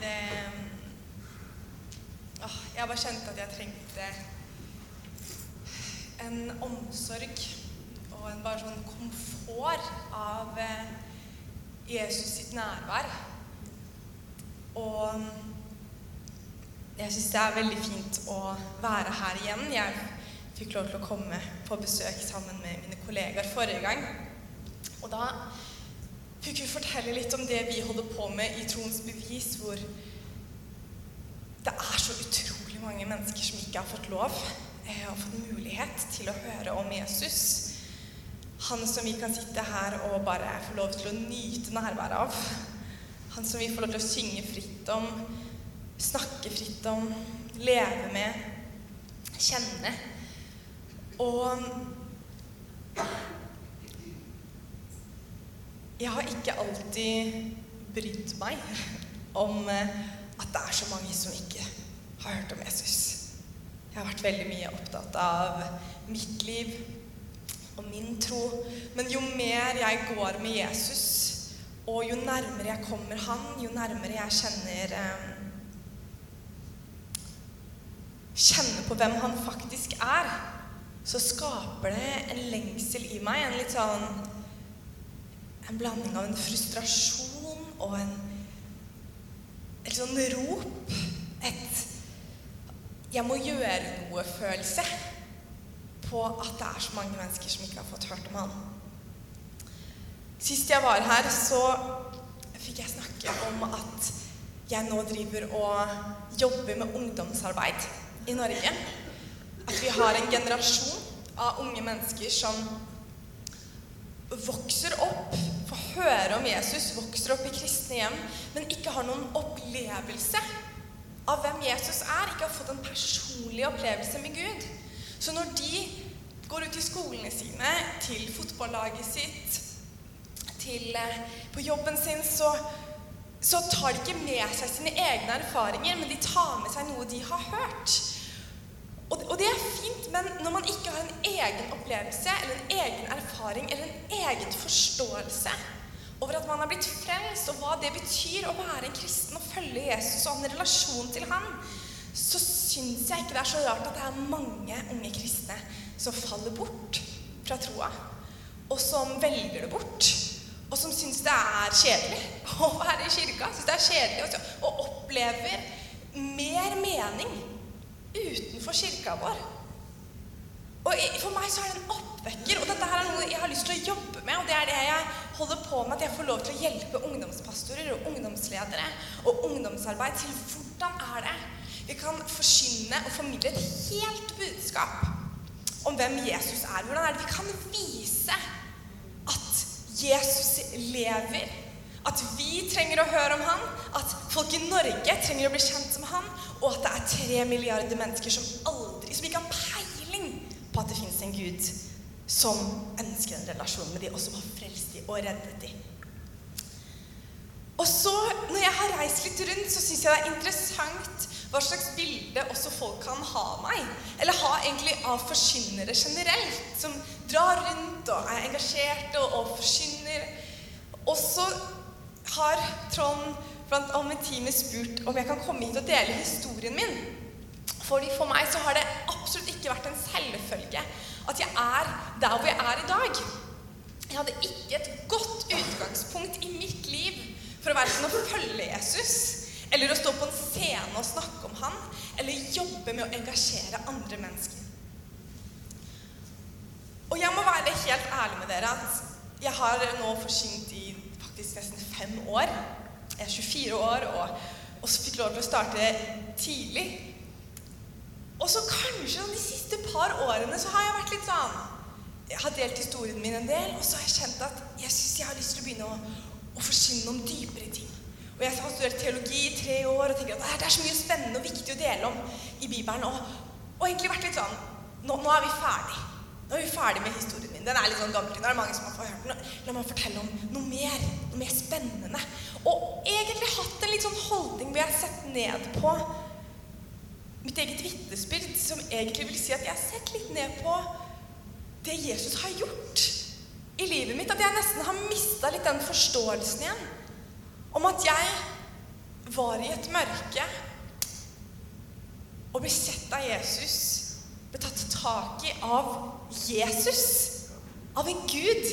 det åh, Jeg bare kjente at jeg trengte en omsorg og en bare sånn komfort av eh, Jesus sitt nærvær. Og jeg syns det er veldig fint å være her igjen. Jeg fikk lov til å komme på besøk sammen med mine kollegaer forrige gang. Og da fikk vi fortelle litt om det vi holder på med i Troens bevis, hvor det er så utrolig mange mennesker som ikke har fått lov eh, og fått mulighet til å høre om Jesus. Han som vi kan sitte her og bare få lov til å nyte nærværet av. Han som vi får lov til å synge fritt om, snakke fritt om, leve med, kjenne. Og jeg har ikke alltid brydd meg om eh, at det er så mange som ikke har hørt om Jesus. Jeg har vært veldig mye opptatt av mitt liv og min tro. Men jo mer jeg går med Jesus, og jo nærmere jeg kommer han, jo nærmere jeg kjenner eh, Kjenner på hvem han faktisk er, så skaper det en lengsel i meg. En litt sånn En blanding av en frustrasjon og en Et sånn rop. Et 'jeg må gjøre noe'-følelse på at det er så mange mennesker som ikke har fått hørt om han. Sist jeg var her, så fikk jeg snakke om at jeg nå driver og jobber med ungdomsarbeid i Norge. At vi har en generasjon av unge mennesker som vokser opp, får høre om Jesus, vokser opp i kristne hjem, men ikke har noen opplevelse av hvem Jesus er, ikke har fått en personlig opplevelse med Gud. Så når de går ut i skolene sine, til fotballaget sitt, til, eh, på jobben sin, så, så tar de ikke med seg sine egne erfaringer, men de tar med seg noe de har hørt. Og, og det er fint, men når man ikke har en egen opplevelse eller en egen erfaring eller en egen forståelse over at man er blitt frelst, og hva det betyr å være en kristen og følge Jesus og ha en relasjon til ham, så syns jeg ikke det er så rart at det er mange unge kristne som faller bort fra troa, og som velger det bort. Og som syns det er kjedelig å være i kirka. Syns det er kjedelig og, opplever mer mening utenfor kirka vår. Og For meg så er det en oppvekker, og dette her er noe jeg har lyst til å jobbe med. Og det er det jeg holder på med, at jeg får lov til å hjelpe ungdomspastorer og ungdomsledere og ungdomsarbeid til hvordan er det vi kan forsyne og formidle et helt budskap om hvem Jesus er. Hvordan er det vi kan vise at Jesus lever? At vi trenger å høre om han, at folk i Norge trenger å bli kjent med han, og at det er tre milliarder mennesker som aldri, som ikke har peiling på at det fins en Gud som ønsker en relasjon med dem, og som har frelst dem og reddet dem. Og så, når jeg har reist litt rundt, så syns jeg det er interessant hva slags bilde også folk kan ha av meg. Eller ha egentlig av forkynnere generelt, som drar rundt og er engasjerte og, og forkynner. Og så har Trond blant annet teamet spurt om jeg kan komme hit og dele historien min. Fordi For meg så har det absolutt ikke vært en selvfølge at jeg er der hvor jeg er i dag. Jeg hadde ikke et godt utgangspunkt i mitt liv for å verken å følge Jesus eller å stå på en scene og snakke om han, eller jobbe med å engasjere andre mennesker. Og jeg må være helt ærlig med dere at jeg har nå forsynt i faktisk nesten fem år. Jeg er 24 år og så fikk lov til å starte tidlig. Og så kanskje de siste par årene så har jeg vært litt sånn Jeg har delt historien min en del, og så har jeg kjent at jeg syns jeg har lyst til å begynne å, å forsyne om dypere ting. Og jeg har studert teologi i tre år og tenker at det er så mye spennende og viktig å dele om i Bibelen. Og, og egentlig vært litt sånn nå, nå, er vi ferdig. Nå er vi ferdig med historien min. Den er litt sånn gammel. Nå er det mange som har hørt den. La meg fortelle om noe mer. Noe mer spennende. Og egentlig hatt en litt sånn holdning hvor jeg har sett ned på mitt eget vitnesbyrd, som egentlig vil si at jeg har sett litt ned på det Jesus har gjort i livet mitt. At jeg nesten har mista litt den forståelsen igjen om at jeg var i et mørke og ble sett av Jesus, ble tatt tak i av Jesus, av en Gud.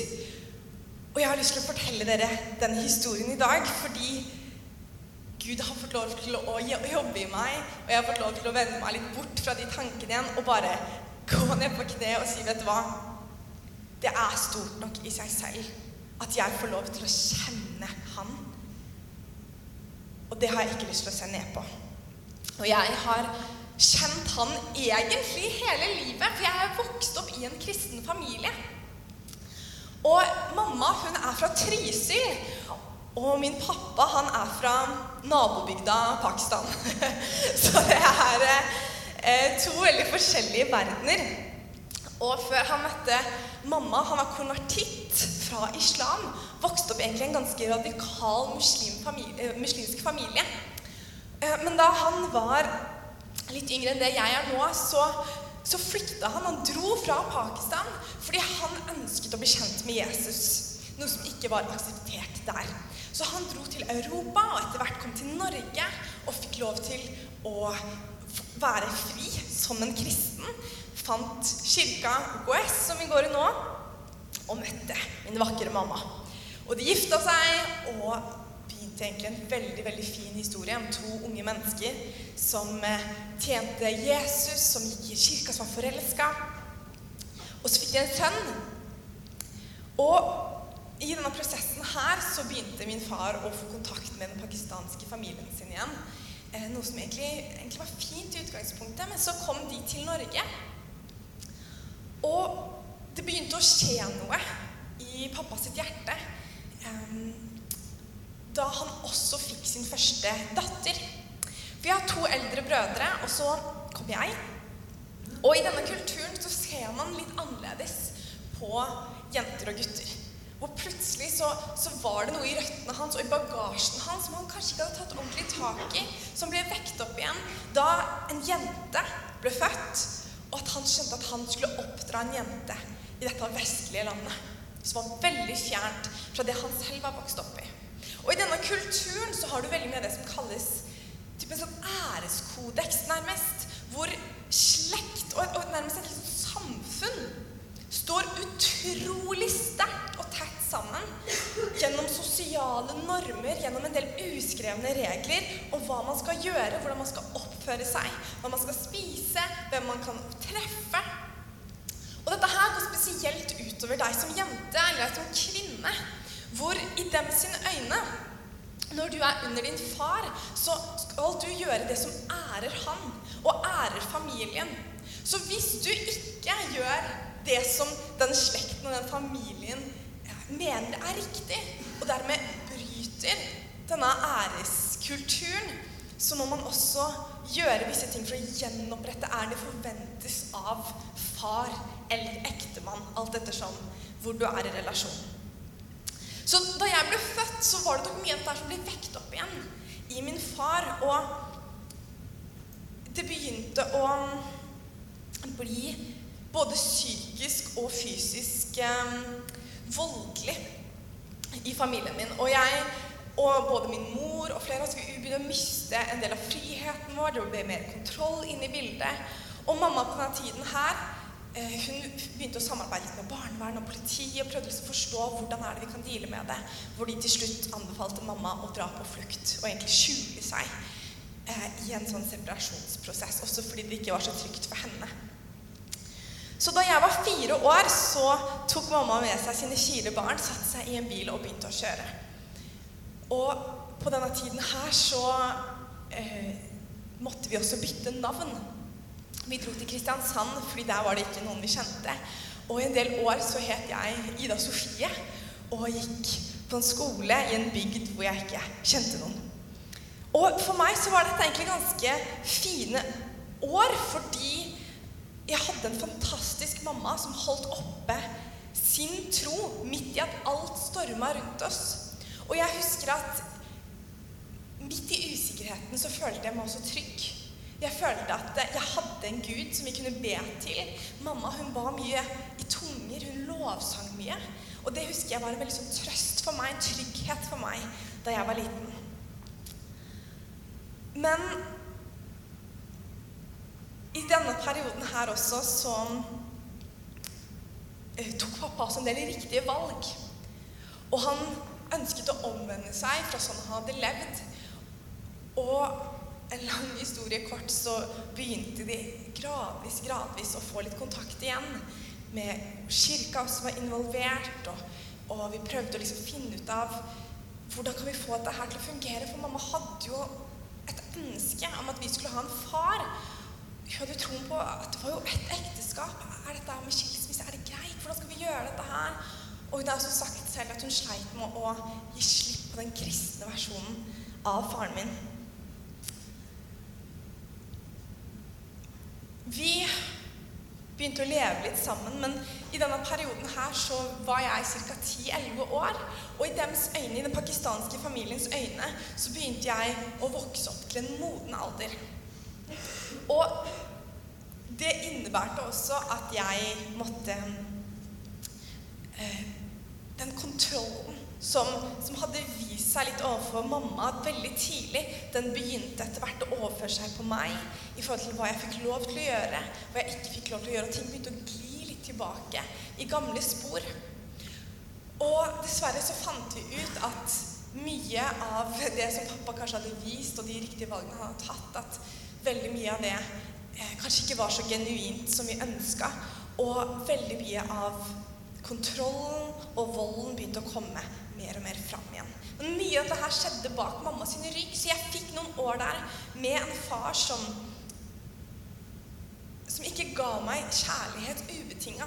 Og jeg har lyst til å fortelle dere denne historien i dag fordi Gud har fått lov til å jobbe i meg, og jeg har fått lov til å vende meg litt bort fra de tankene igjen og bare gå ned på kne og si, vet du hva Det er stort nok i seg selv at jeg får lov til å kjenne Han. Og det har jeg ikke lyst til å se ned på. Og jeg har kjent Han egentlig hele livet, for jeg har vokst opp i en kristen familie. Og mamma hun er fra Trysil, og min pappa han er fra nabobygda Pakistan. Så det er eh, to veldig forskjellige verdener. Og før han møtte mamma, han var konvertitt fra islam, vokste opp egentlig i en ganske radikal muslim familie, eh, muslimsk familie. Eh, men da han var litt yngre enn det jeg er nå, så, så flykta han. Han dro fra Pakistan fordi han ønsket å bli kjent med Jesus. Noe som ikke var akseptert der. Så han dro til Europa og etter hvert kom til Norge og fikk lov til å være fri som en kristen. Fant kirka OKS, som vi går i nå, og møtte min vakre mamma. Og de gifta seg og begynte egentlig en veldig veldig fin historie om to unge mennesker som eh, tjente Jesus, som gikk i kirka, som var forelska. Og så fikk de en sønn. Og i denne prosessen her så begynte min far å få kontakt med den pakistanske familien sin igjen. Eh, noe som egentlig, egentlig, var fint i utgangspunktet, men så kom de til Norge. Og det begynte å skje noe i pappa sitt hjerte eh, da han også fikk sin første datter. Vi har to eldre brødre, og så kom jeg. Og i denne kulturen så ser man litt annerledes på jenter og gutter. Og plutselig så, så, var det noe i røttene hans og i bagasjen hans som han kanskje ikke hadde tatt ordentlig tak i, som ble vekt opp igjen da en jente ble født, og at han skjønte at han skulle oppdra en jente i dette vestlige landet, som var veldig fjernt fra det han selv var vokst opp i. Og i denne kulturen så har du veldig mye av det som kalles typen sånn æreskodeks, nærmest, hvor slekt og, og nærmest et liksom samfunn står utrolig sterkt og tett sammen gjennom sosiale normer, gjennom en del uskrevne regler om hva man skal gjøre, hvordan man skal oppføre seg, hva man skal spise, hvem man kan treffe. Og dette her går spesielt utover deg som jente eller deg som kvinne, hvor i dem sine øyne når du er under din far, så skal du gjøre det som ærer han, og ærer familien. Så hvis du ikke gjør det som den slekten og den familien mener er riktig, og dermed bryter denne æreskulturen, så må man også gjøre visse ting for å gjenopprette æren det forventes av far eller ektemann, alt ettersom hvor du er i relasjonen. Så da jeg ble født, så var det nok mye av det som ble vekt opp igjen i min far. Og det begynte å bli både psykisk og fysisk eh, voldelig i familien min. Og jeg og både min mor og flere oss begynte å miste en del av friheten vår. Det ble mer kontroll inne i bildet. Og mamma på denne tiden her hun begynte å samarbeide litt med barnevern og politi og prøvde å forstå hvordan er det vi kan deale med det. Hvor de til slutt anbefalte mamma å dra på flukt og egentlig skjule seg eh, i en sånn separasjonsprosess. Også fordi det ikke var så trygt for henne. Så da jeg var fire år, så tok mamma med seg sine fire barn, satte seg i en bil og begynte å kjøre. Og på denne tiden her så eh, måtte vi også bytte navn. Vi dro til Kristiansand, fordi der var det ikke noen vi kjente. Og i en del år så het jeg Ida Sofie og gikk på en skole i en bygd hvor jeg ikke kjente noen. Og for meg så var dette egentlig ganske fine år, fordi jeg hadde en fantastisk mamma som holdt oppe sin tro midt i at alt storma rundt oss. Og jeg husker at midt i usikkerheten så følte jeg meg også trygg. Jeg følte at jeg hadde en Gud som vi kunne be til. Mamma hun ba mye i tunger, hun lovsang mye. Og det husker jeg var en veldig sånn trøst for meg, en trygghet for meg da jeg var liten. Men i denne perioden her også så eh, tok pappa også en del riktige valg. Og han ønsket å omvende seg fra sånn han hadde levd. Og en lang historie kort så begynte de gradvis, gradvis å få litt kontakt igjen med kirka som var involvert, og, og vi prøvde å liksom finne ut av hvordan kan vi få dette til å fungere. For mamma hadde jo et ønske om at vi skulle ha en far. Hun hadde jo troen på at det var jo et ekteskap. Er dette med skilsmisse? Er det greit? Hvordan skal vi gjøre dette her? Og hun har også sagt selv at hun sleit med å gi slipp på den kristne versjonen av faren min. Vi begynte å leve litt sammen, men i denne perioden her så var jeg ca. 10-11 år. Og i dems øyne, i den pakistanske familiens øyne så begynte jeg å vokse opp til en moden alder. Og det innebærte også at jeg måtte eh, den kontrollen som, som, hadde vist seg litt overfor mamma veldig tidlig, den begynte etter hvert å overføre seg på meg i forhold til hva jeg fikk lov til å gjøre, hva jeg ikke fikk lov til å gjøre. Og ting begynte å gli litt tilbake i gamle spor. Og dessverre så fant vi ut at mye av det som pappa kanskje hadde vist, og de riktige valgene han hadde tatt, at veldig mye av det eh, kanskje ikke var så genuint som vi ønska. Og veldig mye av kontrollen og volden begynte å komme mer og mer fram igjen. Men mye av dette skjedde bak mamma sin rygg, så jeg fikk noen år der med en far som som ikke ga meg kjærlighet ubetinga.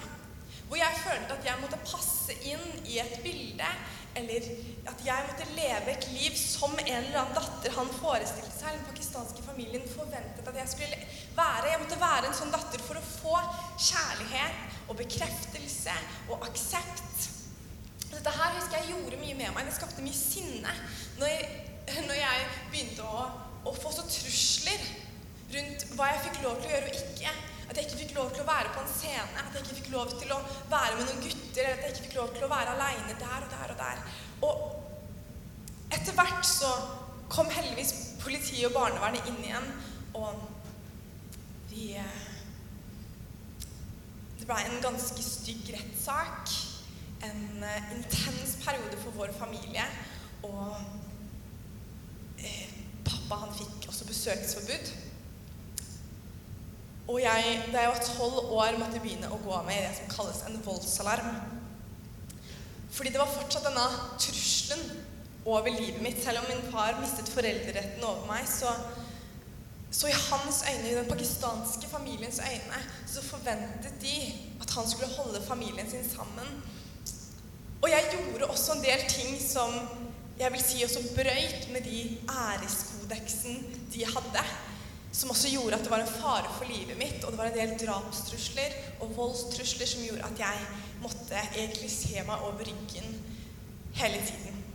Hvor jeg følte at jeg måtte passe inn i et bilde, eller at jeg måtte leve et liv som en eller annen datter han forestilte seg, den pakistanske familien forventet at jeg skulle være. Jeg måtte være en sånn datter for å få kjærlighet og bekreftelse og aksept. Dette her husker jeg gjorde mye med meg. Det skapte mye sinne når jeg, når jeg begynte å, å, få så trusler rundt hva jeg fikk lov til å gjøre og ikke. At jeg ikke fikk lov til å være på en scene, at jeg ikke fikk lov til å være med noen gutter, eller at jeg ikke fikk lov til å være aleine der og der og der. Og etter hvert så kom heldigvis politiet og barnevernet inn igjen, og vi eh, Det blei en ganske stygg rettssak en uh, intens periode for vår familie. Og eh, pappa han fikk også besøksforbud. Og jeg, da jeg var tolv år, måtte jeg begynne å gå med i det som kalles en voldsalarm. Fordi det var fortsatt denne trusselen over livet mitt. Selv om min far mistet foreldreretten over meg, så, så i hans øyne, i den pakistanske familiens øyne, så forventet de at han skulle holde familien sin sammen og jeg gjorde også en del ting som jeg vil si også brøyt med de æreskodeksen de hadde. Som også gjorde at det var en fare for livet mitt, og det var en del drapstrusler og voldstrusler som gjorde at jeg måtte egentlig se meg over ryggen hele tiden.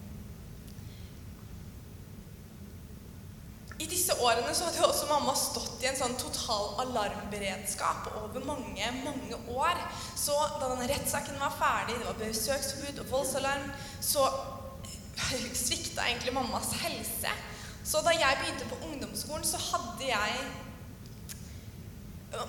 I disse årene så hadde også mamma stått i en sånn total alarmberedskap over mange, mange år. Så da denne rettssaken var ferdig, det var besøksforbud og voldsalarm, så svikta egentlig mammas helse. Så da jeg begynte på ungdomsskolen, så hadde jeg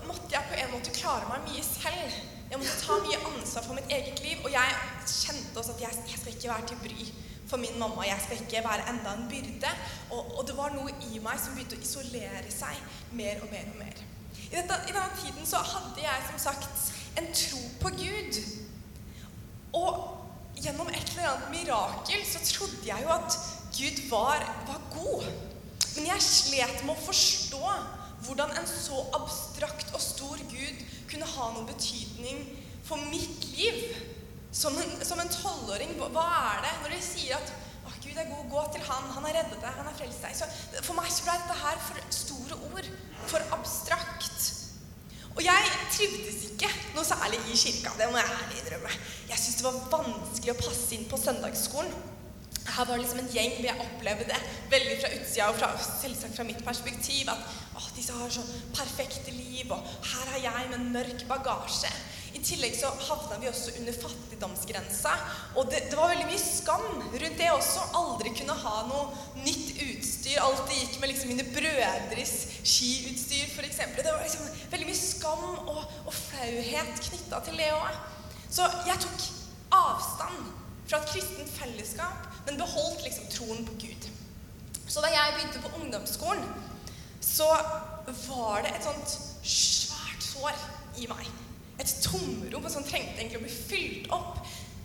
Måtte jeg på en måte klare meg mye selv. Jeg måtte ta mye ansvar for mitt eget liv. Og jeg kjente også at jeg, jeg skal ikke være til bry for min mamma. Jeg skal ikke være enda en byrde. Og, og, det var noe i meg som begynte å isolere seg mer og mer og mer. I, dette, I, denne tiden så hadde jeg som sagt en tro på Gud. Og gjennom et eller annet mirakel så trodde jeg jo at Gud var, var god. Men jeg slet med å forstå hvordan en så abstrakt og stor Gud kunne ha noen betydning for mitt liv. Som en tolvåring, hva er det når de sier at å, Gud er god, gå til Han, han har reddet deg, han har frelst deg. Så for meg så ble dette her for store ord. For abstrakt. Og jeg trivdes ikke noe særlig i kirka. Det må jeg ærlig innrømme. Jeg syntes det var vanskelig å passe inn på søndagsskolen. Her var det liksom en gjeng hvor jeg opplevde det veldig fra utsida og fra, selvsagt fra mitt perspektiv. At å, disse har så perfekte liv, og her har jeg med en mørk bagasje. I tillegg så havna vi også under fattigdomsgrensa. Og det, det, var veldig mye skam rundt det også. Aldri kunne ha noe nytt utstyr. Alltid gikk med liksom mine brødres skiutstyr, f.eks. Det var liksom veldig mye skam og, og flauhet knytta til det òg. Så jeg tok avstand fra et kristent fellesskap, men beholdt liksom troen på Gud. Så da jeg begynte på ungdomsskolen, så var det et sånt svært sår i meg. Et tomrom som trengte egentlig å bli fylt opp.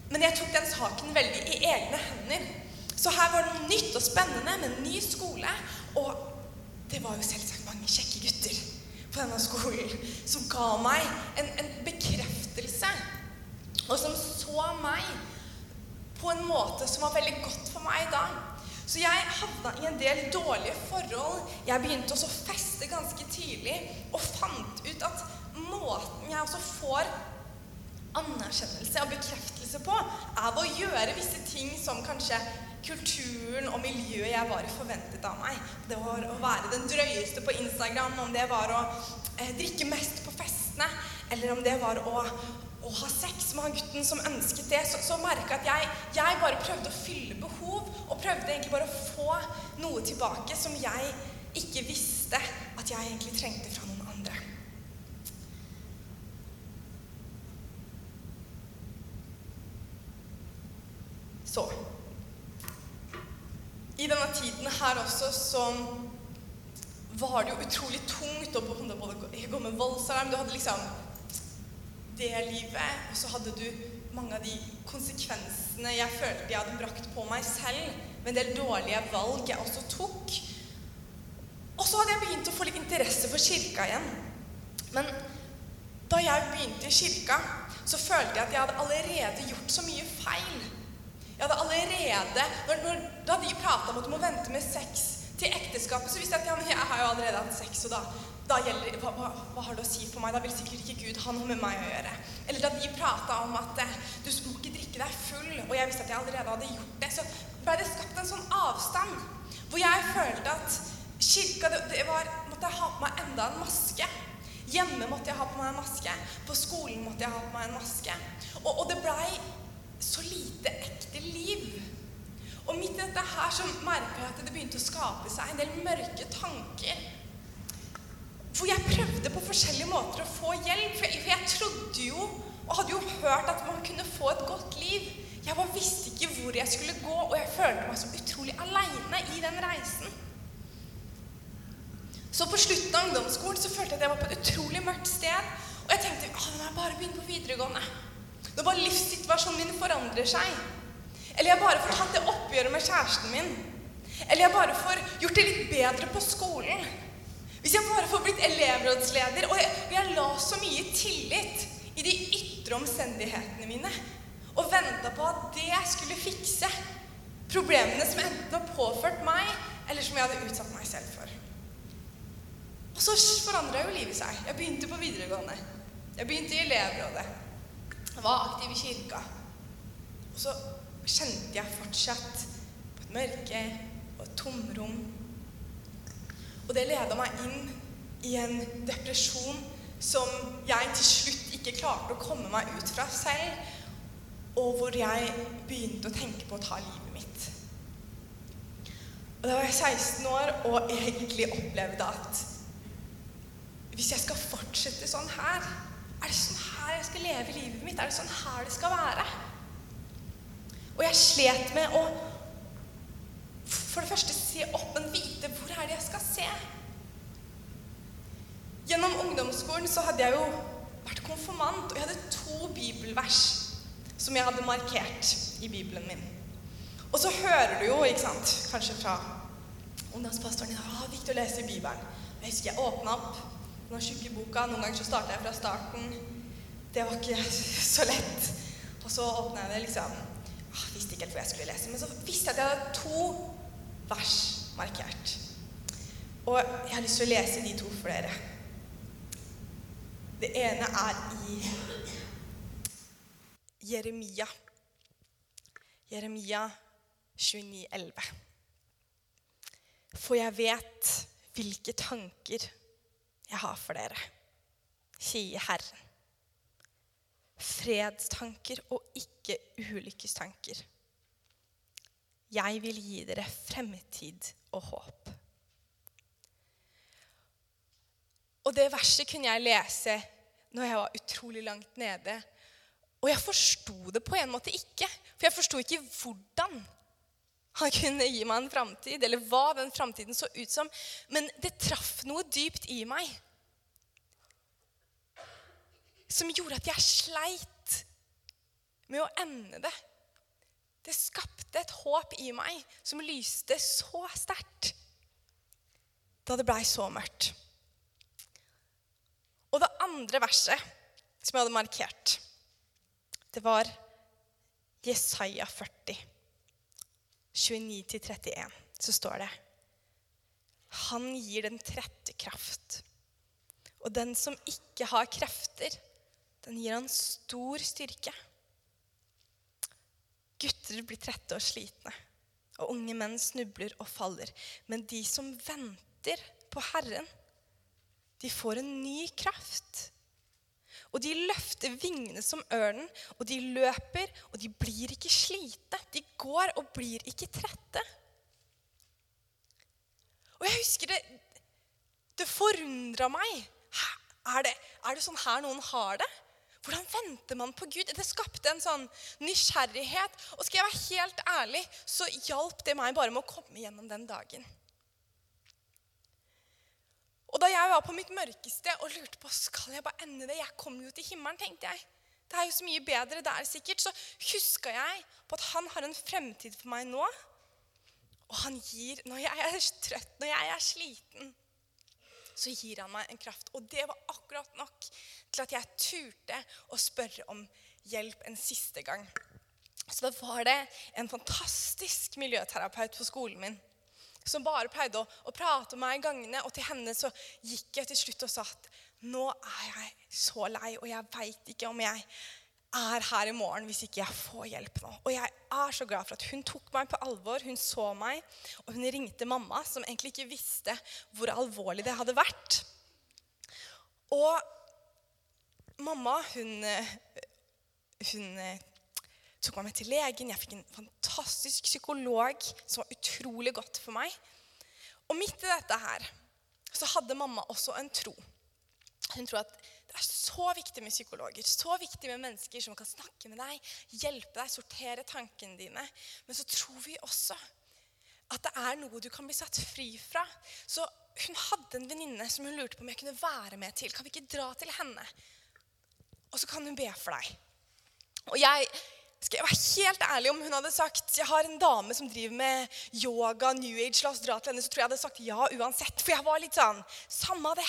Men jeg tok den saken veldig i egne hender. Så her var det noe nytt og spennende med en ny skole. Og det var jo selvsagt mange kjekke gutter på denne skolen som ga meg en, en bekreftelse. Og som så meg på en måte som var veldig godt for meg da. Så jeg havna i en del dårlige forhold. Jeg begynte også å feste ganske tidlig og fant ut at måten jeg også får anerkjennelse og bekreftelse på, er ved å gjøre visse ting som kanskje kulturen og miljøet jeg var forventet av meg. Det var å være den drøyeste på Instagram, om det var å eh, drikke mest på festene, eller om det var å, å ha sex med han gutten som ønsket det, så, så merka at jeg, jeg bare prøvde å fylle behov, og prøvde egentlig bare å få noe tilbake som jeg ikke visste at jeg egentlig trengte fra noen andre. Så I denne tiden her også så var det jo utrolig tungt å gå med voldsalarm Du hadde liksom det livet, og så hadde du mange av de konsekvensene jeg følte jeg hadde brakt på meg selv, med en del dårlige valg jeg også tok. Og så hadde jeg begynt å få litt interesse for kirka igjen. Men da jeg begynte i kirka, så følte jeg at jeg hadde allerede gjort så mye feil. Jeg hadde allerede, når, når, Da de prata om at du må vente med sex til ekteskapet, så visste jeg at ja, men jeg har jo allerede hatt sex, og da, da gjelder, hva, hva, hva, har det å si for meg? Da vil sikkert ikke Gud ha noe med meg å gjøre. Eller da de prata om at eh, du må ikke drikke deg full, og jeg visste at jeg allerede hadde gjort det, så ble det skapt en sånn avstand hvor jeg følte at kirka det, det var, måtte jeg ha på meg enda en maske. Hjemme måtte jeg ha på meg en maske. På skolen måtte jeg ha på meg en maske. Og, og det blei så lite ekte liv. Og midt i dette her så merka jeg at det begynte å skape seg en del mørke tanker. For jeg prøvde på forskjellige måter å få hjelp. For jeg, for jeg trodde jo, og hadde jo hørt, at man kunne få et godt liv. Jeg bare visste ikke hvor jeg skulle gå, og jeg følte meg så utrolig aleine i den reisen. Så på slutten av ungdomsskolen så følte jeg at jeg var på et utrolig mørkt sted. Og jeg tenkte at nå må jeg bare begynne på videregående. Når bare livssituasjonen min forandrer seg. Eller jeg bare får tatt det oppgjøret med kjæresten min. Eller jeg bare får gjort det litt bedre på skolen. Hvis jeg bare får blitt elevrådsleder. Og jeg, jeg la så mye tillit i de ytre omstendighetene mine. Og venta på at det skulle fikse problemene som enten har påført meg, eller som jeg hadde utsatt meg selv for. Og så forandra jo livet seg. Jeg begynte på videregående. Jeg begynte i elevrådet. Jeg var aktiv i kirka. Og så kjente jeg fortsatt på et mørke og et tomrom. Og det leda meg inn i en depresjon som jeg til slutt ikke klarte å komme meg ut fra selv, og hvor jeg begynte å tenke på å ta livet mitt. Og Da var jeg 16 år og egentlig opplevde at hvis jeg skal fortsette sånn her, er det sånn her jeg skal leve livet mitt? Er det sånn her det skal være? Og jeg slet med å for det første se opp, men vite hvor er det jeg skal se. Gjennom ungdomsskolen så hadde jeg jo vært konfirmant, og jeg hadde to bibelvers som jeg hadde markert i bibelen min. Og så hører du jo, ikke sant, kanskje fra ungdomspastoren at det er viktig å lese i Bibelen. Jeg husker jeg åpna opp den tjukke boka. Noen ganger så starta jeg fra starten. Det var ikke så lett. Og så åpna jeg det liksom Jeg visste ikke helt hvor jeg skulle lese, men så visste jeg at jeg hadde to vers markert. Og jeg har lyst til å lese de to for dere. Det ene er i Jeremia. Jeremia 29, 29,11. For jeg vet hvilke tanker jeg har for dere, sier Herren. Fredstanker og ikke ulykkestanker. Jeg vil gi dere fremtid og håp. Og det verset kunne jeg lese når jeg var utrolig langt nede. Og jeg forsto det på en måte ikke, for jeg forsto ikke hvordan han kunne gi meg en framtid, eller hva den framtiden så ut som. Men det traff noe dypt i meg som gjorde at jeg sleit med å ende det. Det skapte et håp i meg som lyste så sterkt da det blei så mørkt. Og det andre verset som jeg hadde markert, det var Jesaja 40, 29-31. Så står det Han gir den trette kraft. Og den som ikke har krefter, den gir han stor styrke. Gutter blir trette og slitne, og unge menn snubler og faller. Men de som venter på Herren, de får en ny kraft. Og de løfter vingene som ørnen, og de løper, og de blir ikke slite. De går og blir ikke trette. Og jeg husker det Det forundra meg. Er det, er det sånn her noen har det? Hvordan venter man på Gud? Det skapte en sånn nysgjerrighet. Og skal jeg være helt ærlig, så hjalp det meg bare med å komme gjennom den dagen. Og da jeg var på mitt mørkeste og lurte på skal jeg bare ende det Jeg kommer jo til himmelen, tenkte jeg. Det er jo så mye bedre der, sikkert. Så huska jeg på at han har en fremtid for meg nå. Og han gir når jeg er trøtt, når jeg er sliten. Så gir han meg en kraft. Og det var akkurat nok til at jeg turte å spørre om hjelp en siste gang. Så da var det en fantastisk miljøterapeut på skolen min som bare pleide å, å prate med meg i gangene. Og til henne så gikk jeg til slutt og sa at nå er jeg så lei, og jeg veit ikke om jeg er her i morgen hvis ikke jeg får hjelp nå. Og jeg er så glad for at hun tok meg på alvor. Hun så meg, og hun ringte mamma, som egentlig ikke visste hvor alvorlig det hadde vært. Og mamma, hun, hun tok meg med til legen. Jeg fikk en fantastisk psykolog som var utrolig godt for meg. Og midt i dette her så hadde mamma også en tro. Hun tror at det er så viktig med psykologer, så viktig med mennesker som kan snakke med deg, hjelpe deg, sortere tankene dine. Men så tror vi også at det er noe du kan bli satt fri fra. Så hun hadde en venninne som hun lurte på om jeg kunne være med til. Kan vi ikke dra til henne? Og så kan hun be for deg. Og jeg skal jeg være helt ærlig om hun hadde sagt jeg har en dame som driver med yoga, New Age, la oss dra til henne, så tror jeg jeg hadde sagt ja uansett. For jeg var litt sånn Samme det.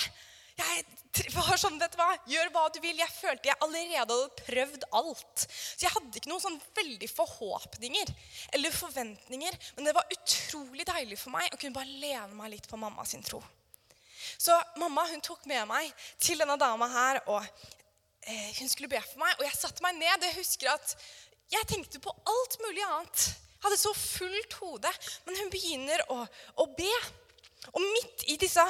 Jeg var sånn, vet du hva, Gjør hva du vil. Jeg følte jeg allerede hadde prøvd alt. Så jeg hadde ikke noen sånn veldig forhåpninger eller forventninger. Men det var utrolig deilig for meg å kunne bare lene meg litt på mamma sin tro. Så mamma hun tok med meg til denne dama her, og eh, hun skulle be for meg. Og jeg satte meg ned. Jeg husker at jeg tenkte på alt mulig annet. Jeg hadde så fullt hode. Men hun begynner å, å be. Og midt i disse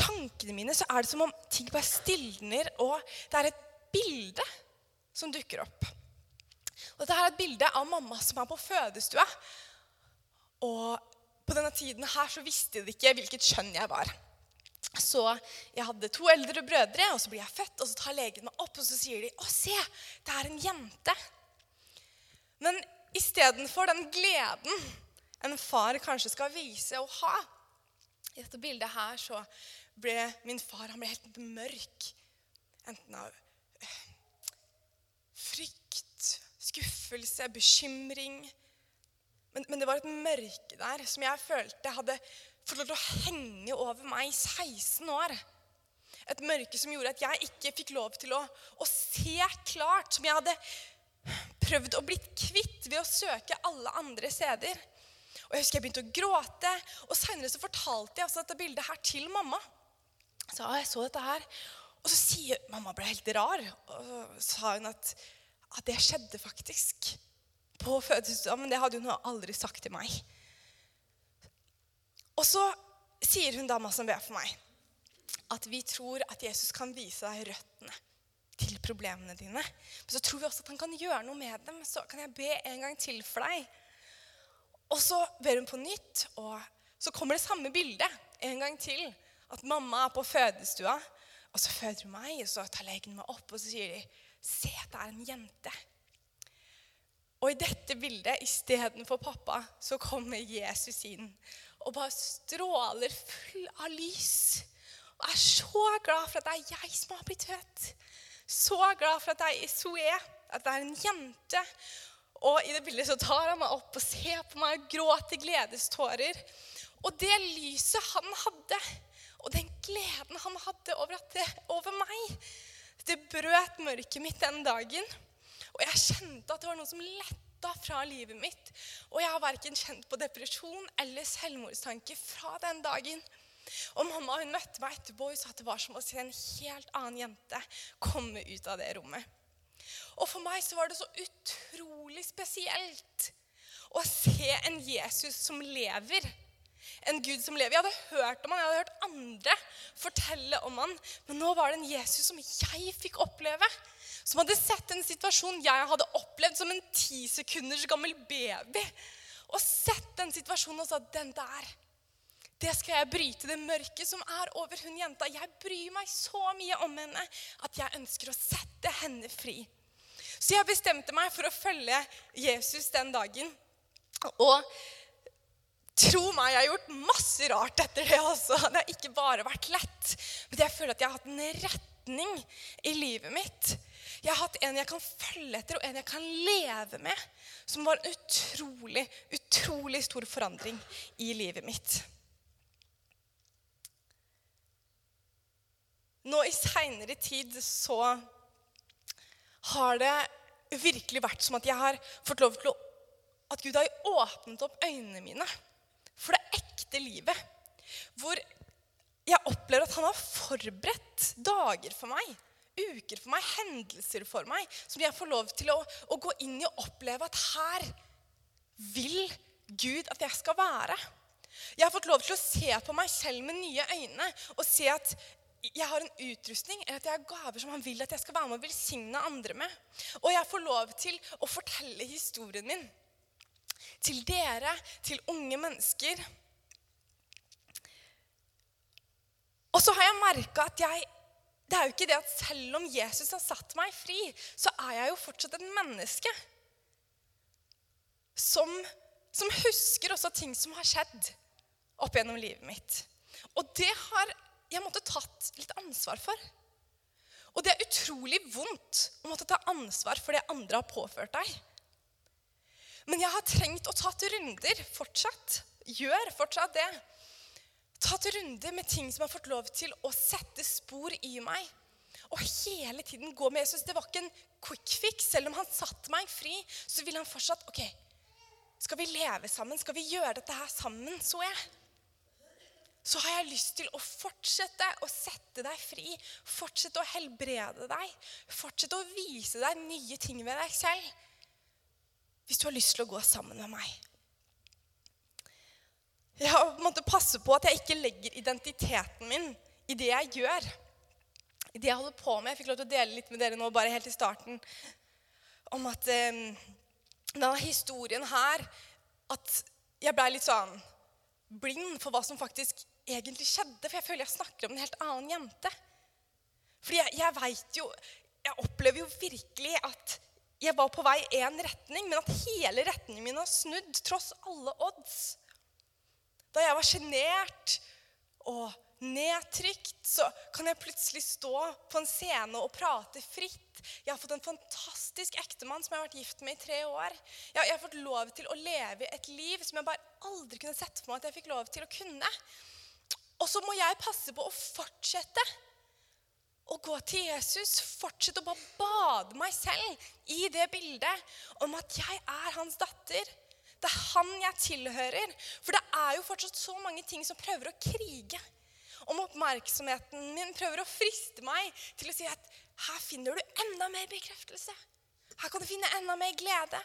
tankene mine så er det som om ting bare stilner, og det er et bilde som dukker opp. Og Dette er et bilde av mamma som er på fødestua. Og på denne tiden her så visste de ikke hvilket kjønn jeg var. Så jeg hadde to eldre brødre, og så blir jeg født, og så tar legen meg opp, og så sier de 'Å, se, det er en jente'. Men istedenfor den gleden en far kanskje skal vise å ha I dette bildet her så ble min far han ble helt mørk. Enten av øh, frykt, skuffelse, bekymring. Men, men, det var et mørke der som jeg følte hadde fått lov til å henge over meg i 16 år. Et mørke som gjorde at jeg ikke fikk lov til å, å se klart. Som jeg hadde prøvd å bli kvitt ved å søke alle andre steder. Og Jeg husker jeg begynte å gråte, og seinere fortalte jeg altså dette bildet her til mamma. Så jeg så dette her, Og så sier mamma ble helt rar, og så sa hun at, at det skjedde faktisk på fødestua, men det hadde hun aldri sagt til meg. Og så sier hun dama som ber for meg, at vi tror at Jesus kan vise deg røttene til problemene dine. Men så tror vi også at han kan gjøre noe med dem. Så kan jeg be en gang til for deg. Og så ber hun på nytt, og så kommer det samme bildet en gang til. At mamma er på fødestua, Og så føder hun meg, og så tar legen meg opp, og så sier de Se, det er en jente. Og i dette bildet, istedenfor pappa, så kommer Jesus inn og bare stråler full av lys. Og er så glad for at det er jeg som har blitt født. Så glad for at jeg er Zoe, at jeg er en jente. Og i det bildet så tar han meg opp og ser på meg og gråter gledestårer. Og det lyset han hadde, og den gleden han hadde over, det, over meg, det brøt mørket mitt den dagen. Og jeg kjente at det var noe som letta fra livet mitt. Og jeg har verken kjent på depresjon eller selvmordstanke fra den dagen. Og mamma hun møtte meg etterpå og sa at det var som å se en helt annen jente komme ut av det rommet. Og for meg så var det så utrolig spesielt å se en Jesus som lever en Gud som lever. Jeg hadde hørt om han, jeg hadde hørt andre fortelle om han, men nå var det en Jesus som jeg fikk oppleve. Som hadde sett en situasjon jeg hadde opplevd som en ti sekunders gammel baby. Og sett den situasjonen og sa den der, det skal jeg bryte. Det mørket som er over hun jenta. Jeg bryr meg så mye om henne at jeg ønsker å sette henne fri. Så jeg bestemte meg for å følge Jesus den dagen. Og Tro meg, jeg har gjort masse rart etter det. også. Det har ikke bare vært lett. Men jeg føler at jeg har hatt en retning i livet mitt. Jeg har hatt en jeg kan følge etter, og en jeg kan leve med. Som var en utrolig, utrolig stor forandring i livet mitt. Nå i seinere tid så har det virkelig vært som at jeg har fått lov til å At Gud har åpnet opp øynene mine for det ekte livet. Hvor jeg opplever at han har forberedt dager for meg, uker for meg, hendelser for meg, som jeg får lov til å, å gå inn i og oppleve at her vil Gud at jeg skal være. Jeg har fått lov til å se på meg selv med nye øyne og se at jeg har en utrustning at jeg har gaver som han vil at jeg skal være med og velsigne andre med. Og jeg får lov til å fortelle historien min til dere, til unge mennesker. Og så har jeg merka at jeg Det er jo ikke det at selv om Jesus har satt meg fri, så er jeg jo fortsatt et menneske. Som, som husker også ting som har skjedd opp gjennom livet mitt. Og det har jeg måtte tatt litt ansvar for. Og det er utrolig vondt å måtte ta ansvar for det andre har påført deg. Men jeg har trengt å tatt runder fortsatt. Gjør fortsatt det. Ta til runder med ting som har fått lov til å sette spor i meg. Og hele tiden gå med Jesus. Det var ikke en quick fix. Selv om han satte meg fri, så ville han fortsatt OK, skal vi leve sammen? Skal vi gjøre dette her sammen, så jeg? Så har jeg lyst til å fortsette å sette deg fri. Fortsette å helbrede deg. Fortsette å vise deg nye ting ved deg selv hvis du har lyst til å gå sammen med meg. Jeg har måttet passe på at jeg ikke legger identiteten min i det jeg gjør. I det jeg holder på med. Jeg fikk lov til å dele litt med dere nå bare helt i starten om at eh, denne historien her At jeg blei litt sånn blind for hva som faktisk egentlig skjedde. For jeg føler jeg snakker om en helt annen jente. Fordi jeg, jeg veit jo Jeg opplever jo virkelig at jeg var på vei én retning, men at hele retningen min har snudd tross alle odds. Da jeg var sjenert og nedtrykt, så kan jeg plutselig stå på en scene og prate fritt. Jeg har fått en fantastisk ektemann som jeg har vært gift med i tre år. Jeg har fått lov til å leve et liv som jeg bare aldri kunne sett for meg at jeg fikk lov til å kunne. Og så må jeg passe på å fortsette å gå til Jesus, fortsette å bare bade meg selv i det bildet om at jeg er hans datter. Det er han jeg tilhører. For det er jo fortsatt så mange ting som prøver å krige om oppmerksomheten min, prøver å friste meg til å si at her finner du enda mer bekreftelse. Her kan du finne enda mer glede.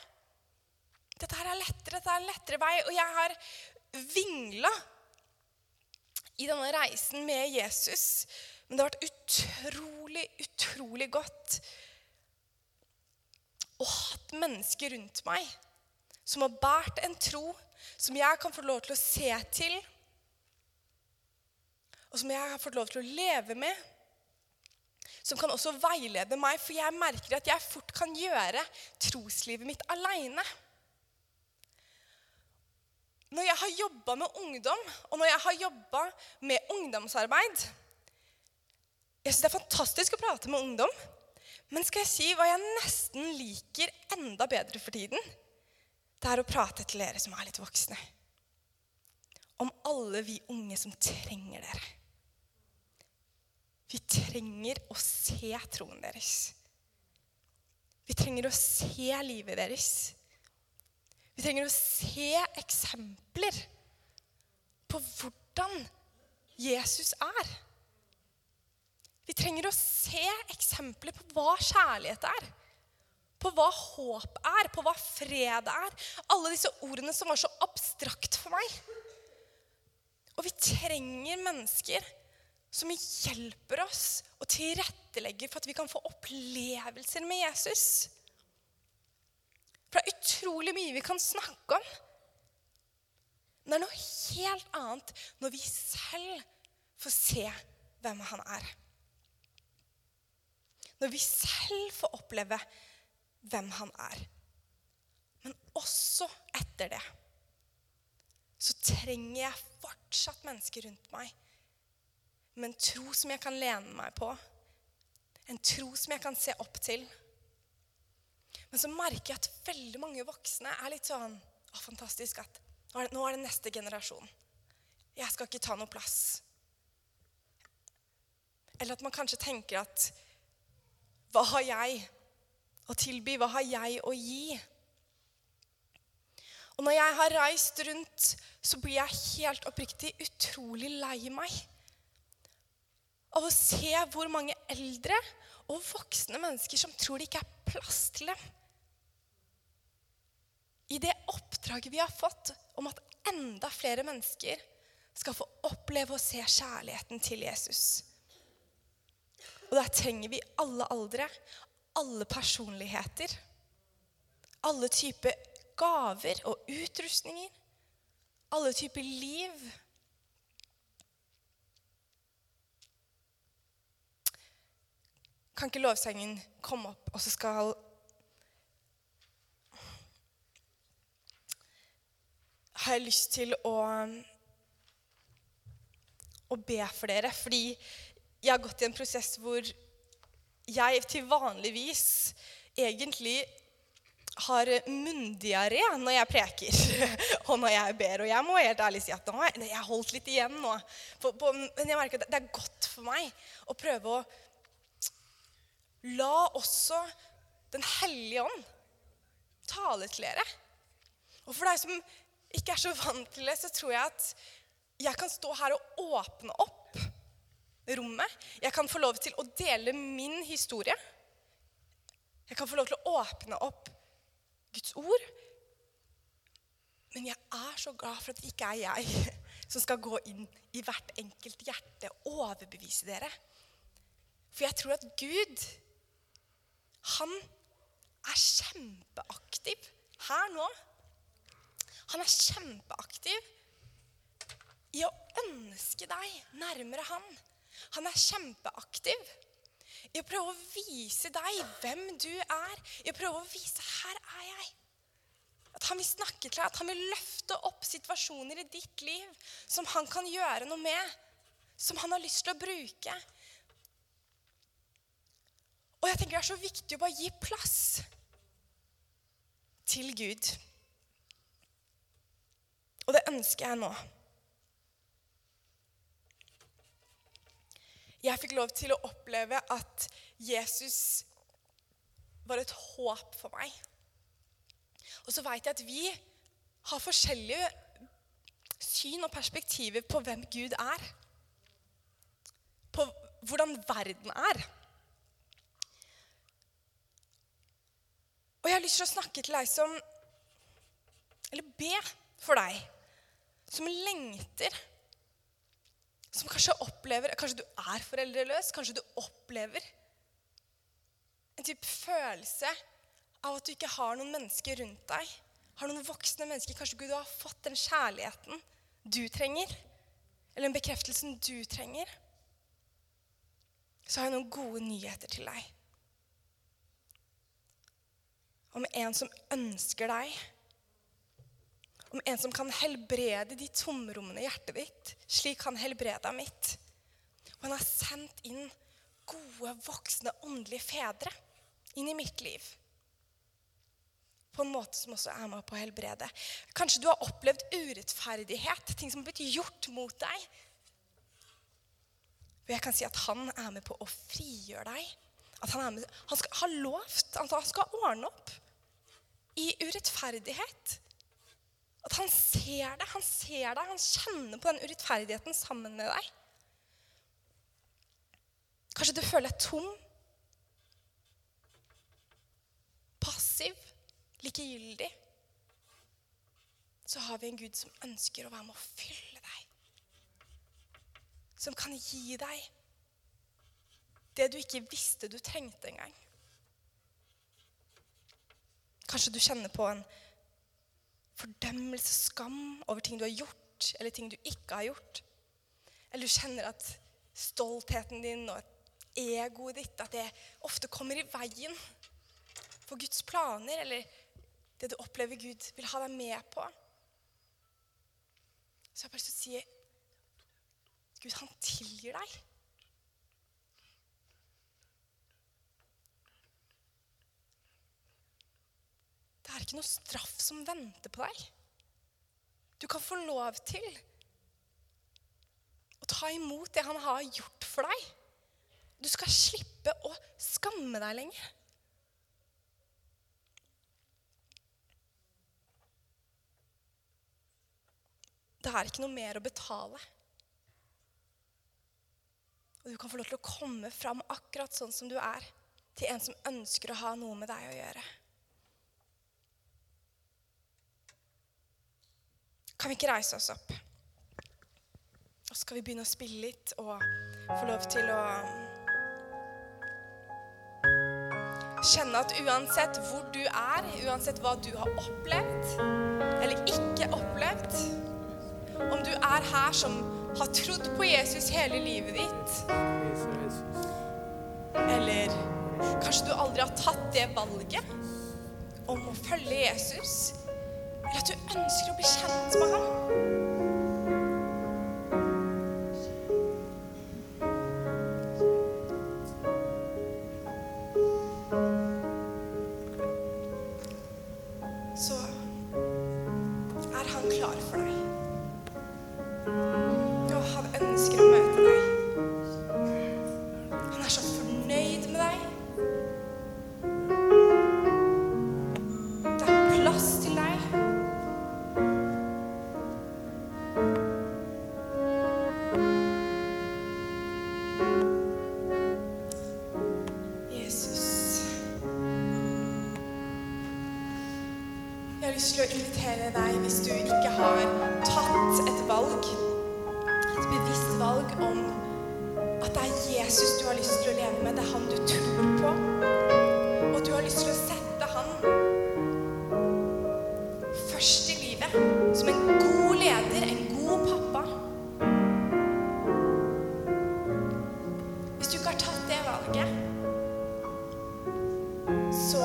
Dette her er lettere, dette er en lettere vei. Og jeg har vingla i denne reisen med Jesus men det har vært utrolig, utrolig godt å ha mennesker rundt meg som har båret en tro som jeg kan få lov til å se til, og som jeg har fått lov til å leve med. som kan også veilede meg, for jeg merker at jeg fort kan gjøre troslivet mitt aleine. Når jeg har jobba med ungdom, og når jeg har jobba med ungdomsarbeid Jeg syns det er fantastisk å prate med ungdom. Men skal jeg si hva jeg nesten liker enda bedre for tiden? Det er å prate til dere som er litt voksne. Om alle vi unge som trenger dere. Vi trenger å se troen deres. Vi trenger å se livet deres. Vi trenger å se eksempler på hvordan Jesus er. Vi trenger å se eksempler på hva kjærlighet er. På hva håp er, på hva fred er. Alle disse ordene som var så abstrakt for meg. Og vi trenger mennesker som hjelper oss og tilrettelegger for at vi kan få opplevelser med Jesus. For det er utrolig mye vi kan snakke om. Men det er noe helt annet når vi selv får se hvem han er. Når vi selv får oppleve hvem han er. Men også etter det så trenger jeg fortsatt mennesker rundt meg med en tro som jeg kan lene meg på. En tro som jeg kan se opp til. Men så merker jeg at veldig mange voksne er litt sånn Å, fantastisk at nå er, det, neste generasjon. Jeg skal ikke ta noe plass. Eller at man kanskje tenker at Hva har jeg å tilby? Hva har jeg å gi? Og når jeg har reist rundt, så blir jeg helt oppriktig utrolig lei meg av å se hvor mange eldre og voksne mennesker som tror det ikke er plass til dem. I det oppdraget vi har fått om at enda flere mennesker skal få oppleve å se kjærligheten til Jesus. Og der trenger vi alle aldre, alle personligheter, alle typer gaver og utrustninger, alle typer liv. Kan ikke lovsangen komme opp, og så skal Har jeg lyst til å, å be for dere, fordi jeg har gått i en prosess hvor jeg til vanligvis egentlig har munndiaré når jeg preker og når jeg ber. Og jeg må helt ærlig si at nå, jeg har holdt litt igjen nå. Men jeg merker at det er godt for meg å prøve å La også Den hellige ånd tale til dere. Og for deg som ikke er så vant til det, så tror jeg at jeg kan stå her og åpne opp rommet. Jeg kan få lov til å dele min historie. Jeg kan få lov til å åpne opp Guds ord. Men jeg er så glad for at det ikke er jeg som skal gå inn i hvert enkelt hjerte og overbevise dere. For jeg tror at Gud han er kjempeaktiv her nå. Han er kjempeaktiv i å ønske deg nærmere han. Han er kjempeaktiv i å prøve å vise deg hvem du er. I å prøve å vise 'her er jeg'. At han vil snakke til deg, at han vil løfte opp situasjoner i ditt liv som han kan gjøre noe med. Som han har lyst til å bruke. Og jeg tenker det er så viktig å bare gi plass til Gud. Og det ønsker jeg nå. Jeg fikk lov til å oppleve at Jesus var et håp for meg. Og så veit jeg at vi har forskjellige syn og perspektiver på hvem Gud er. På hvordan verden er. Og jeg har lyst til å snakke til deg som Eller be for deg som lengter. Som kanskje opplever Kanskje du er foreldreløs. Kanskje du opplever en type følelse av at du ikke har noen mennesker rundt deg. Har noen voksne mennesker. Kanskje Gud har fått den kjærligheten du trenger. Eller den bekreftelsen du trenger. så har jeg noen gode nyheter til deg. Om en som ønsker deg. Om en som kan helbrede de tomrommene i hjertet ditt, slik han helbreda mitt. Og han har sendt inn gode, voksne, åndelige fedre inn i mitt liv. På en måte som også er med på å helbrede. Kanskje du har opplevd urettferdighet, ting som har blitt gjort mot deg. Og jeg kan si at han er med på å frigjøre deg. At han, med, han skal, har lovt at han skal ordne opp i urettferdighet. At han ser det, han ser deg, han kjenner på den urettferdigheten sammen med deg. Kanskje du føler deg tom, passiv, likegyldig. Så har vi en Gud som ønsker å være med å fylle deg. Som kan gi deg det du ikke visste du trengte engang. Kanskje du kjenner på en fordømmelse, skam over ting du har gjort, eller ting du ikke har gjort. Eller du kjenner at stoltheten din og egoet ditt at det ofte kommer i veien for Guds planer, eller det du opplever Gud vil ha deg med på. Så jeg har bare lyst til å si Gud, han tilgir deg. Det er ikke noe straff som venter på deg. Du kan få lov til å ta imot det han har gjort for deg. Du skal slippe å skamme deg lenger. Det er ikke noe mer å betale. Og du kan få lov til å komme fram akkurat sånn som du er, til en som ønsker å ha noe med deg å gjøre. Kan vi ikke reise oss opp? Og så skal vi begynne å spille litt og få lov til å kjenne at uansett hvor du er, uansett hva du har opplevd eller ikke opplevd Om du er her som har trodd på Jesus hele livet ditt, eller kanskje du aldri har tatt det valget om å følge Jesus, at du ønsker å bli kjent med ham til å invitere deg, hvis du ikke har tatt et valg, et bevisst valg om at det er Jesus du har lyst til å leve med, det er han du tror på, og du har lyst til å sette han først i livet, som en god leder, en god pappa. Hvis du ikke har tatt det valget, så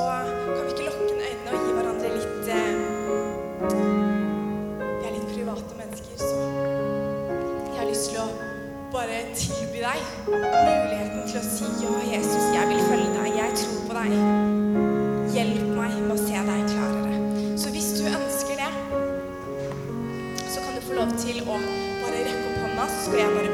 muligheten til å si ja, Jesus, jeg vil følge deg, jeg tror på deg. Hjelp meg med å se deg klarere. Så hvis du ønsker det, så kan du få lov til å bare rekke opp hånda, så skal jeg bare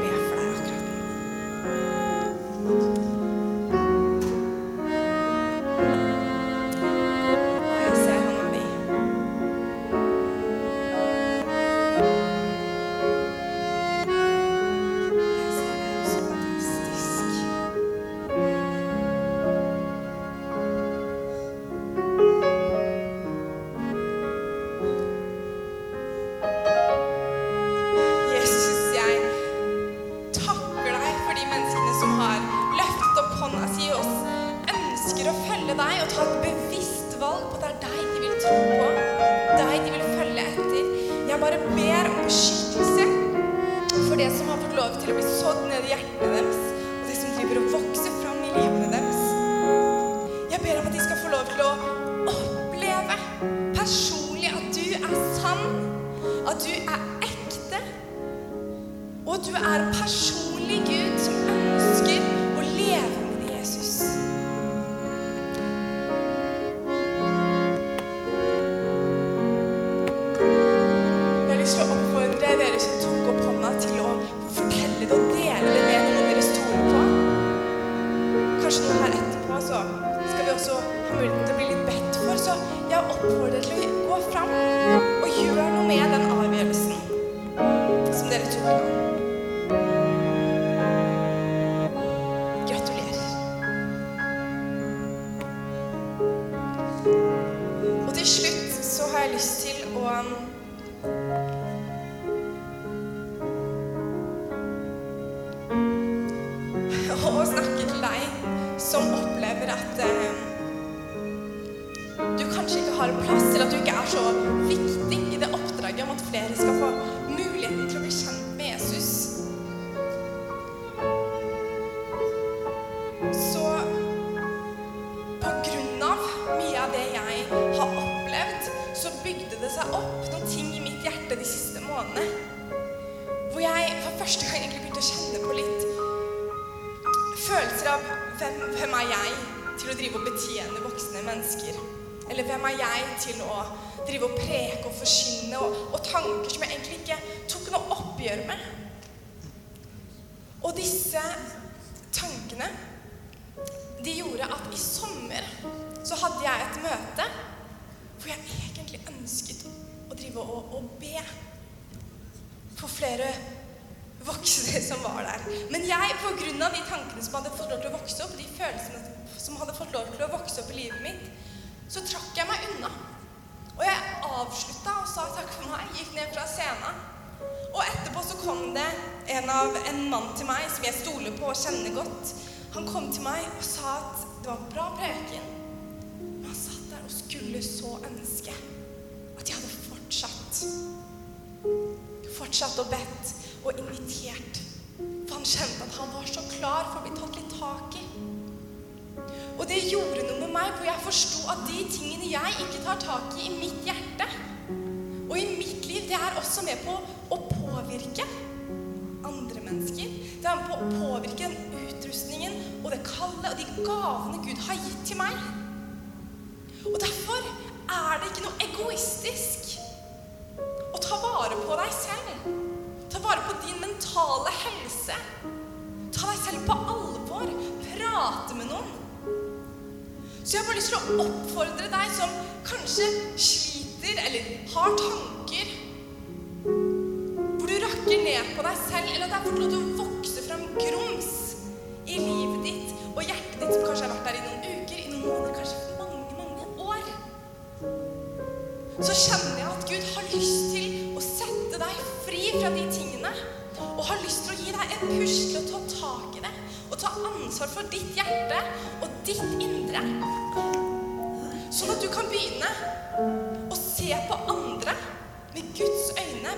disse tankene de gjorde at i sommer så hadde jeg et møte hvor jeg egentlig ønsket å drive og, og be for flere voksne som var der. Men jeg, av de tankene som hadde fått lov til å vokse opp, de følelsene som hadde fått lov til å vokse opp i livet mitt, så trakk jeg meg unna. Og jeg avslutta og sa takk for meg, gikk ned fra scenen. Og etterpå så kom det en, av, en mann til meg som jeg stoler på og kjenner godt. Han kom til meg og sa at det var bra preken, men han satt der og skulle så ønske at jeg hadde fortsatt. Fortsatt og bedt og invitert. For han kjente at han var så klar for å bli tatt litt tak i. Og det gjorde noe med meg, for jeg forsto at de tingene jeg ikke tar tak i i mitt hjerte, og i mitt liv, det er også med på å påvirke andre mennesker. Det er med på å påvirke den utrustningen og det kallet og de gavene Gud har gitt til meg. Og derfor er det ikke noe egoistisk å ta vare på deg selv. Ta vare på din mentale helse. Ta deg selv på alvor. Prate med noen. Så jeg har bare lyst til å oppfordre deg som kanskje sliter eller har tanker hvor du rakker ned på deg selv, eller at det er fort lov til å vokse fram grums i livet ditt og hjertet ditt som kanskje har vært der i noen uker, i noen måneder, kanskje mange, mange år. Så kjenner jeg at Gud har lyst til å sette deg fri fra de tingene. Og har lyst til å gi deg en push til å ta tak i det. Og ta ansvar for ditt hjerte og ditt indre. Sånn at du kan begynne se på andre med Guds øyne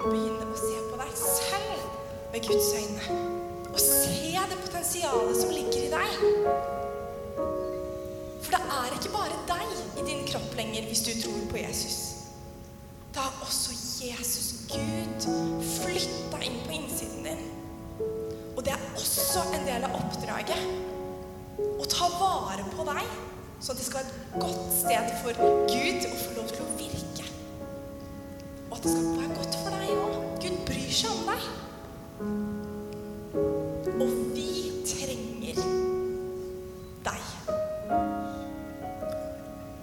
begynne å se på deg selv med Guds øyne. Og se det potensialet som ligger i deg. For det er ikke bare deg i din kropp lenger hvis du tror på Jesus. Da har også Jesus, Gud, flytta inn på innsiden din. Og det er også en del av oppdraget å ta vare på deg, sånn at det skal være et godt sted for Gud å få lov til å virke. Og at det skal være godt for deg òg. Gud bryr seg om deg. Og vi trenger deg.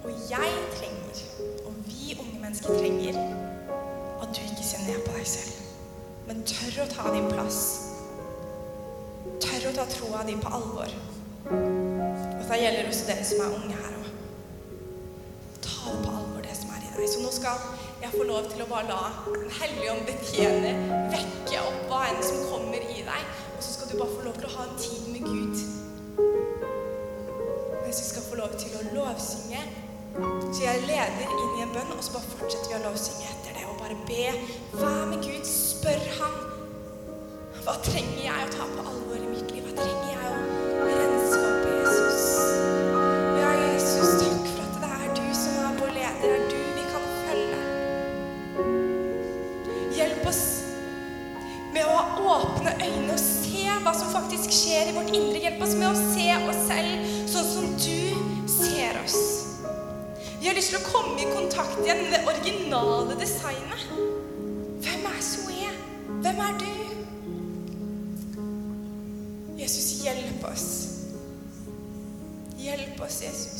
Og jeg trenger, og vi unge mennesker trenger, at du ikke ser ned på deg selv, men tør å ta din plass. Tør å ta troa di på alvor. Og det gjelder også dere som er unge her òg. Ta det på alvor, det som er i deg. Så nå skal jeg få lov til å bare la Den hellige ånd betjene, vekke opp hva enn som kommer i deg. Og så skal du bare få lov til å ha en tid med Gud. Mens vi skal få lov til å lovsynge. Så jeg leder inn i en bønn, og så bare fortsetter vi å lovsynge etter det. Og bare be. Vær med Gud. Spør Han. Hva trenger jeg å ta på alvor i mitt liv? Hva trenger originale designet. Hvem er Zoe? Hvem er du? Jesus, hjelp oss. Hjelp oss, Jesus.